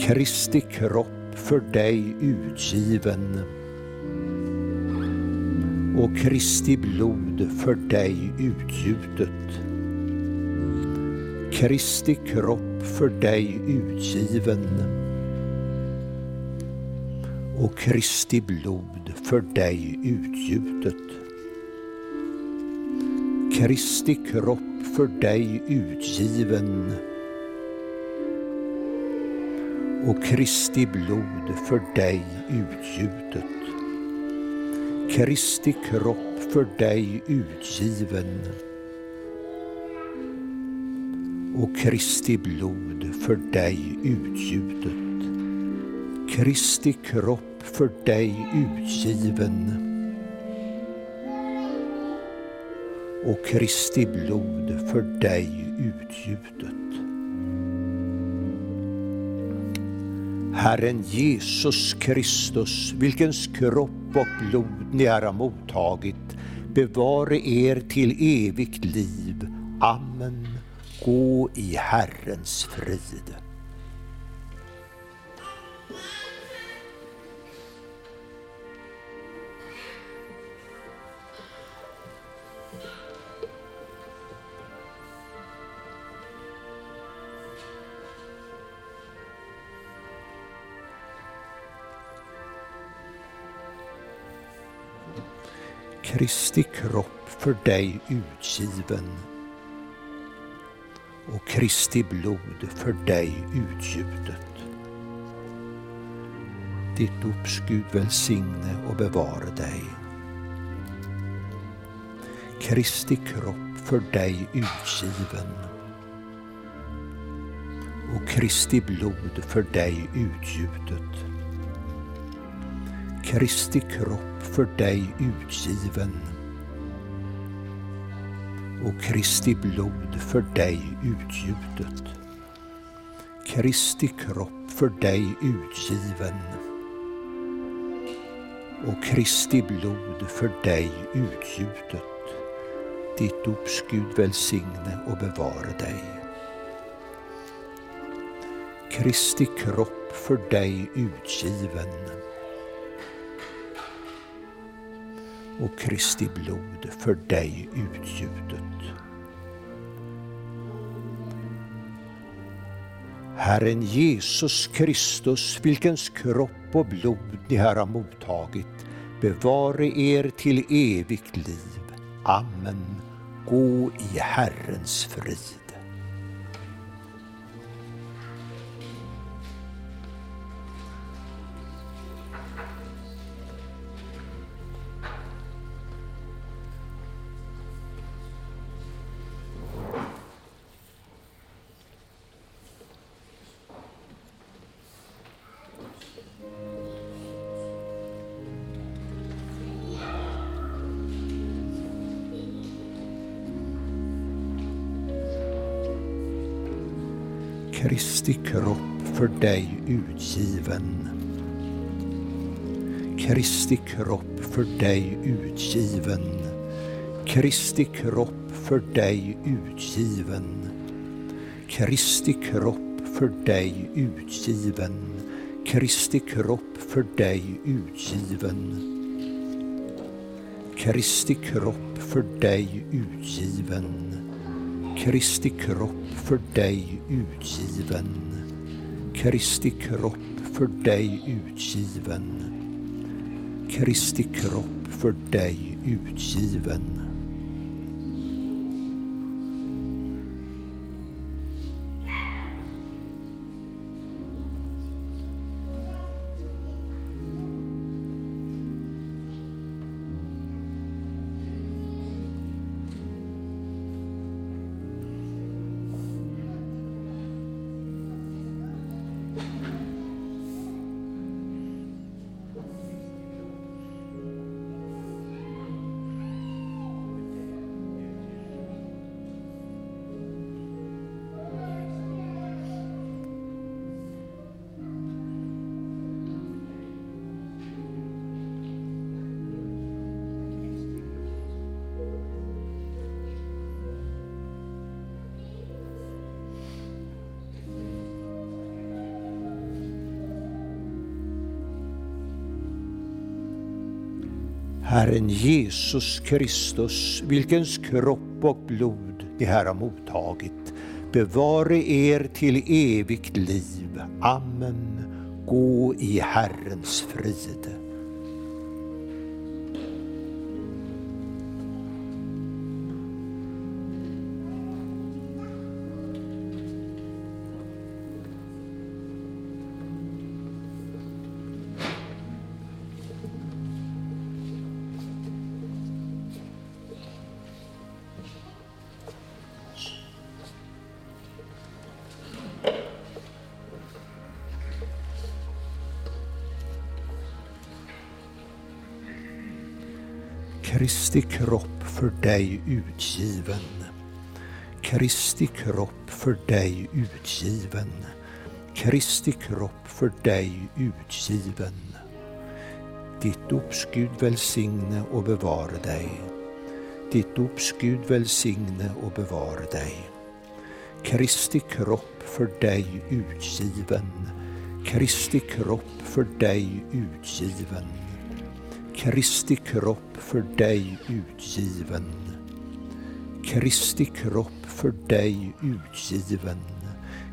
Kristi kropp för dig utgiven och Kristi blod för dig utgjutet. Kristi kropp för dig utgiven och Kristi blod för dig utgjutet. Kristi kropp för dig utgiven och Kristi blod för dig utgjutet. Kristi kropp för dig utgiven och Kristi blod för dig utgjutet. Kristi kropp för dig utgiven och Kristi blod för dig utgjutet. Herren Jesus Kristus, vilkens kropp och blod ni har mottagit, bevare er till evigt liv. Amen. Gå i Herrens frid. Kristi kropp för dig utgiven och Kristi blod för dig utgjutet. Ditt dops Gud välsigne och bevara dig. Kristi kropp för dig utgiven och Kristi blod för dig utgjutet. Kristi kropp för dig utgiven och Kristi blod för dig utgjutet. Kristi kropp för dig utgiven och Kristi blod för dig utgjutet. Ditt dops Gud välsigne och bevare dig. Kristi kropp för dig utgiven och Kristi blod för dig utgjutet. Herren Jesus Kristus, vilkens kropp och blod ni här har mottagit, bevare er till evigt liv. Amen. Gå i Herrens frid. Kristi kropp för dig utgiven. Kristi kropp för dig utgiven. Kristi kropp för dig utgiven. Kristi kropp för dig utgiven. Kristi kropp för dig utgiven. Kristi kropp för dig utgiven. Kristi kropp för dig utgiven. Kristi kropp för dig utgiven. Kristi kropp för dig utgiven. Jesus Kristus, vilkens kropp och blod ni här har mottagit, bevare er till evigt liv. Amen. Gå i Herrens frid. Kristi kropp för dig utgiven. Kristi kropp för dig utgiven. Kristi kropp för dig utgiven. Ditt dops Gud välsigne och bevare dig. Ditt dops Gud välsigne och bevare dig. Kristi kropp för dig utgiven. Kristi kropp för dig utgiven. Kristi kropp för dig utgiven. Kristi kropp för dig utgiven.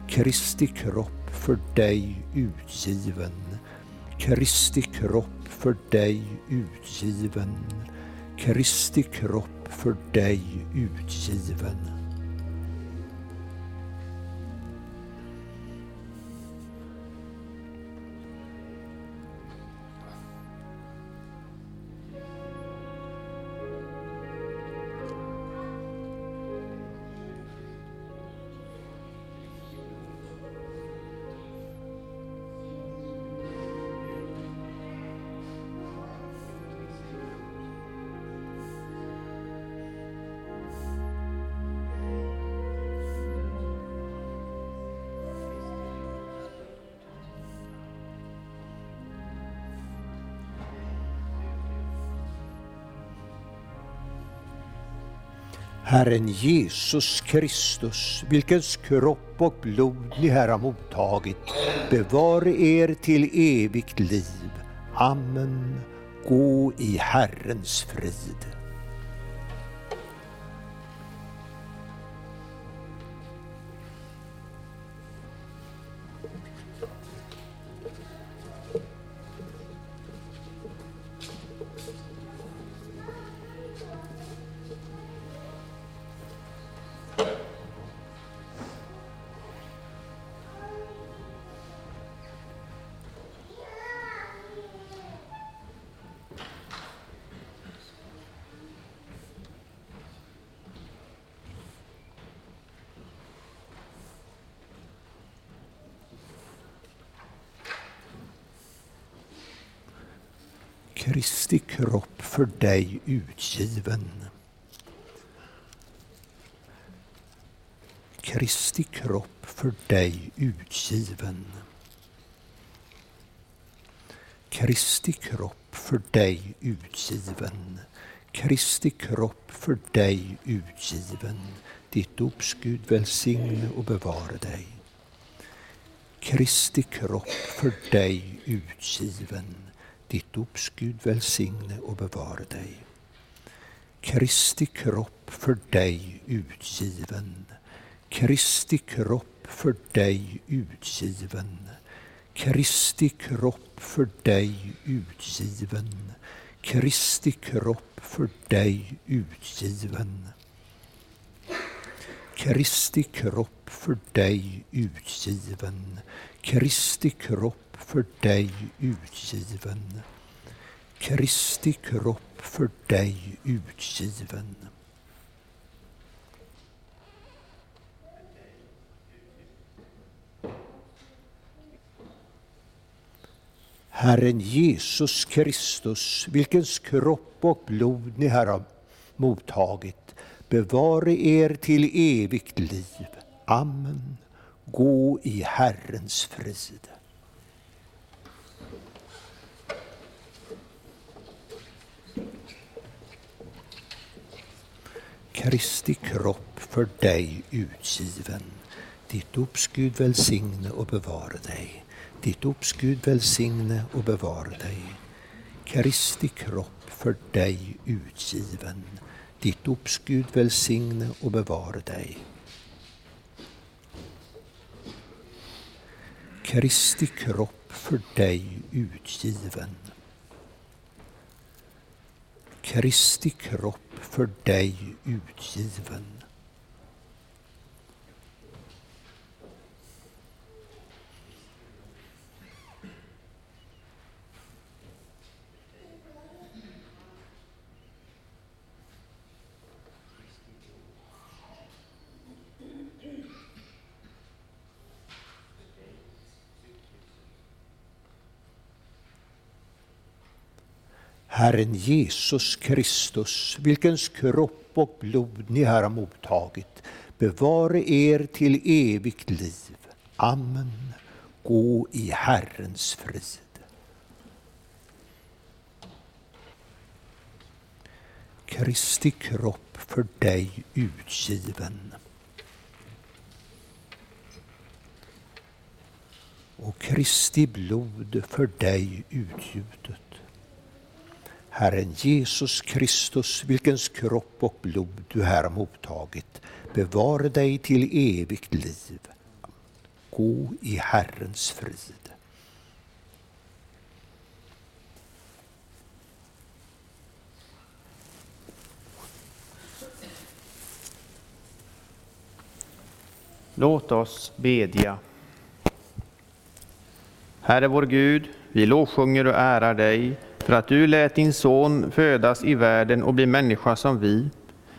Kristi kropp för dig utgiven. Kristi kropp för dig utgiven. Kristi kropp för dig utgiven. Herren Jesus Kristus, vilkens kropp och blod ni här har mottagit, bevare er till evigt liv. Amen. Gå i Herrens frid. För dig utgiven. Kristi kropp för dig utgiven. Kristi kropp för dig utgiven. Kristi kropp för dig utgiven. Ditt dops Gud välsigne och bevara dig. Kristi kropp för dig utgiven ditt dops Gud välsigne och bevara dig. Kristi kropp för dig utgiven. Kristi kropp för dig utgiven. Kristi kropp för dig utgiven. Kristi kropp för dig utgiven. Kristi kropp för dig utgiven. Kristi kropp för dig utgiven. Kristi kropp för dig utgiven. Herren Jesus Kristus, vilkens kropp och blod ni här har mottagit, bevare er till evigt liv. Amen. Gå i Herrens frid. Kristi kropp för dig utgiven. Ditt dops Gud välsigne och bevara dig. Ditt dops Gud välsigne och bevara dig. Kristi kropp för dig utgiven. Ditt dops Gud välsigne och bevara dig. Kristi kropp för dig utgiven. Kristi kropp för dig utgiven. Herren Jesus Kristus, vilkens kropp och blod ni här har mottagit, bevare er till evigt liv. Amen. Gå i Herrens frid. Kristi kropp för dig utgiven. Och Kristi blod för dig utgjutet. Herren Jesus Kristus, vilkens kropp och blod du här har mottagit, bevare dig till evigt liv. Gå i Herrens frid. Låt oss bedja. Herre vår Gud, vi lovsjunger och ärar dig för att du lät din son födas i världen och bli människa som vi.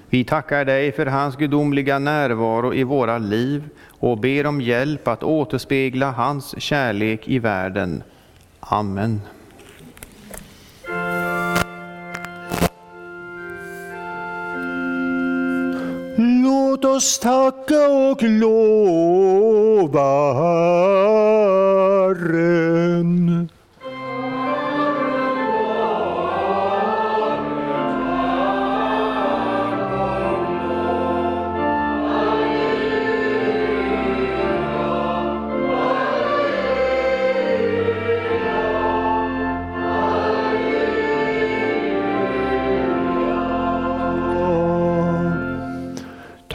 Vi tackar dig för hans gudomliga närvaro i våra liv och ber om hjälp att återspegla hans kärlek i världen. Amen. Låt oss tacka och lova Herren.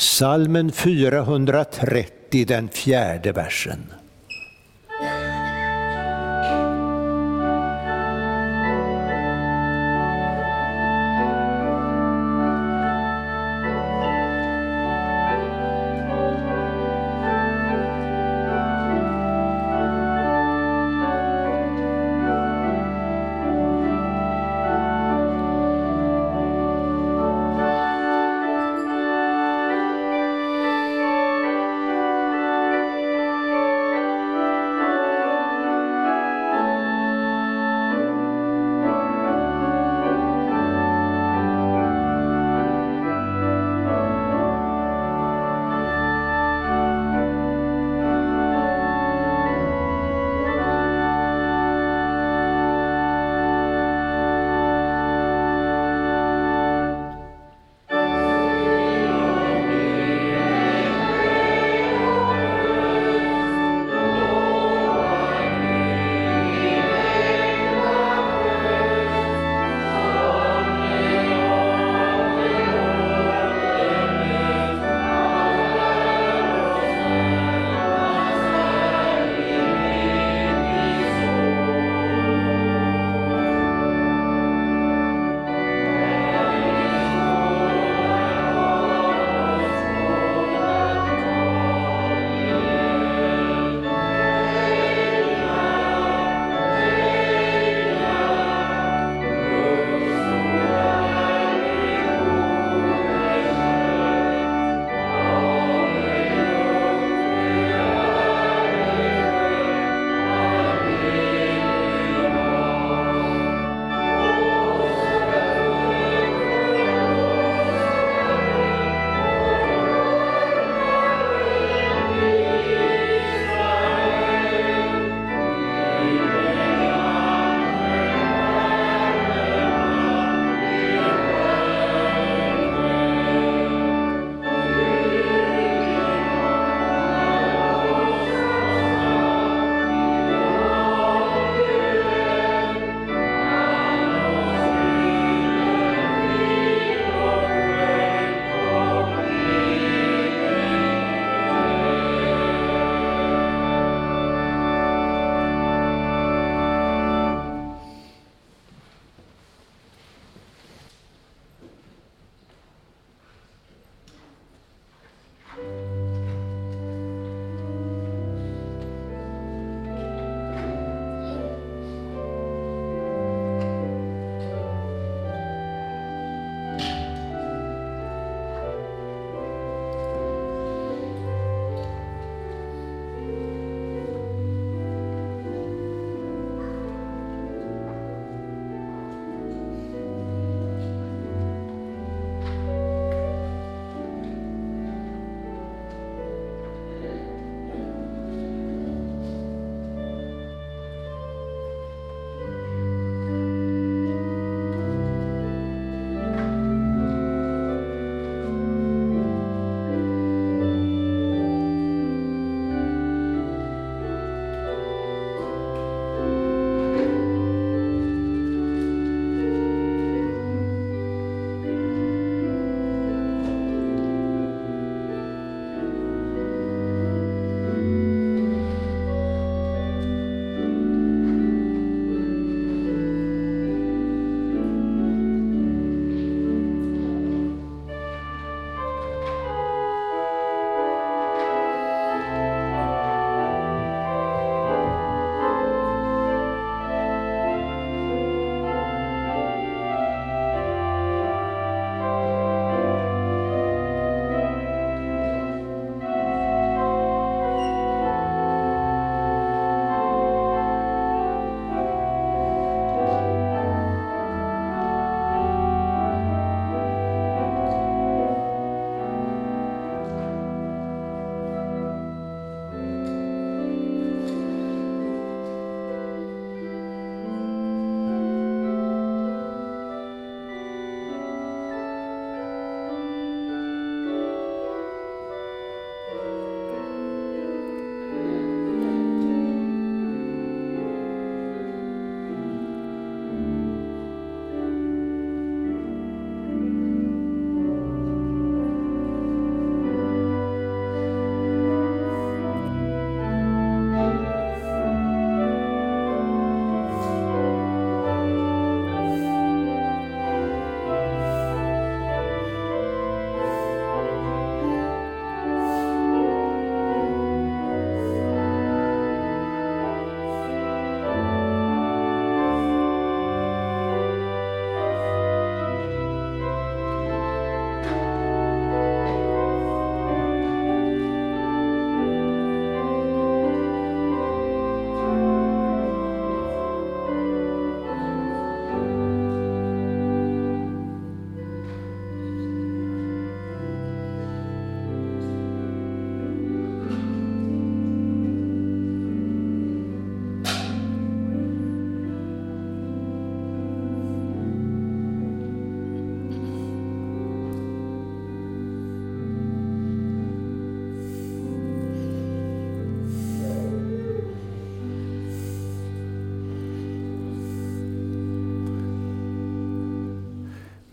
Salmen 430, den fjärde versen.